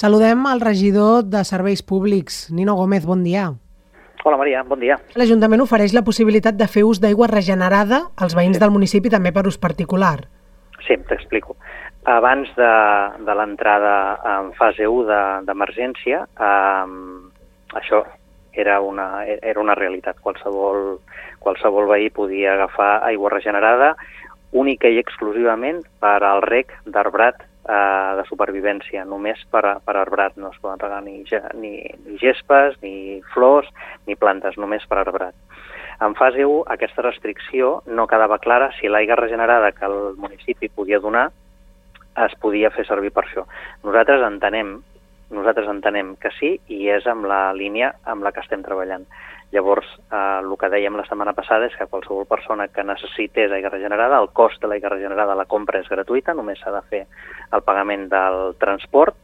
Saludem al regidor de Serveis Públics, Nino Gómez, bon dia. Hola Maria, bon dia. L'Ajuntament ofereix la possibilitat de fer ús d'aigua regenerada als veïns sí. del municipi també per ús particular. Sí, t'explico. Abans de, de l'entrada en fase 1 d'emergència, de, eh, això era una, era una realitat. Qualsevol, qualsevol veí podia agafar aigua regenerada única i exclusivament per al rec d'arbrat eh, de supervivència, només per, per arbrat. No es poden regar ni, ni, ni gespes, ni flors, ni plantes, només per arbrat. En fase 1, aquesta restricció no quedava clara si l'aigua regenerada que el municipi podia donar es podia fer servir per això. Nosaltres entenem nosaltres entenem que sí i és amb la línia amb la que estem treballant. Llavors, eh, el que dèiem la setmana passada és que qualsevol persona que necessités aigua regenerada, el cost de l'aigua regenerada, la compra és gratuïta, només s'ha de fer el pagament del transport,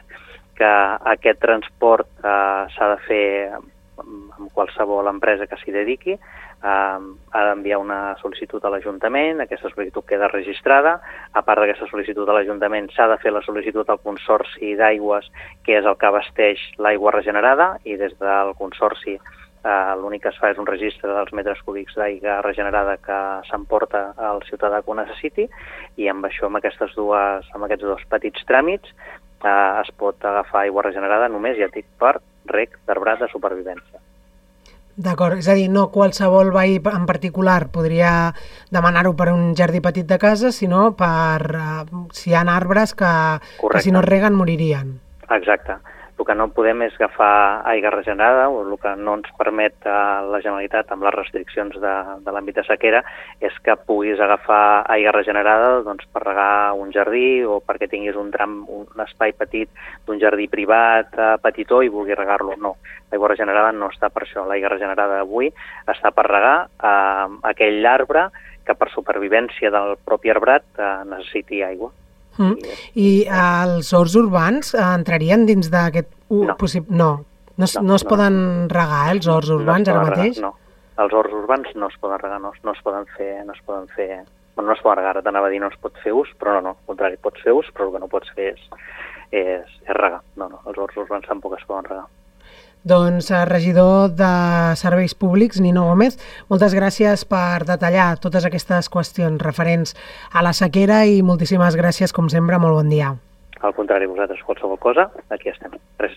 que aquest transport eh, s'ha de fer amb qualsevol empresa que s'hi dediqui, eh, ha d'enviar una sol·licitud a l'Ajuntament, aquesta sol·licitud queda registrada, a part d'aquesta sol·licitud a l'Ajuntament s'ha de fer la sol·licitud al Consorci d'Aigües, que és el que abasteix l'aigua regenerada, i des del Consorci eh, l'únic que es fa és un registre dels metres cúbics d'aigua regenerada que s'emporta al ciutadà que ho necessiti, i amb això, amb, aquestes dues, amb aquests dos petits tràmits, eh, es pot agafar aigua regenerada només, ja dic, per rec d'arbrat de supervivència. D'acord, és a dir, no qualsevol veí en particular podria demanar-ho per un jardí petit de casa, sinó per uh, si hi ha arbres que, que si no reguen moririen. Exacte. El que no podem és agafar aigua regenerada, o el que no ens permet eh, la Generalitat amb les restriccions de, de l'àmbit de sequera és que puguis agafar aigua regenerada doncs, per regar un jardí o perquè tinguis un tram, un espai petit d'un jardí privat eh, petitó i vulguis regar-lo. No, l'aigua regenerada no està per això. L'aigua regenerada avui està per regar eh, aquell arbre que per supervivència del propi arbrat eh, necessiti aigua. Mm. I els horts urbans eh, entrarien dins d'aquest... Uh, no. Possib... no. No, no, no es no. poden regar, eh, els horts urbans, no ara mateix? Regar, no, els horts urbans no es poden regar, no, no es poden fer... No es poden fer bueno, no es poden regar, t'anava a dir no es pot fer ús, però no, no, al contrari, pots fer ús, però el que no pots fer és, és, és regar. No, no, els horts urbans tampoc es poden regar. Doncs, eh, regidor de Serveis Públics, Nino Gómez, moltes gràcies per detallar totes aquestes qüestions referents a la sequera i moltíssimes gràcies, com sempre, molt bon dia. Al contrari, vosaltres qualsevol cosa, aquí estem. Res.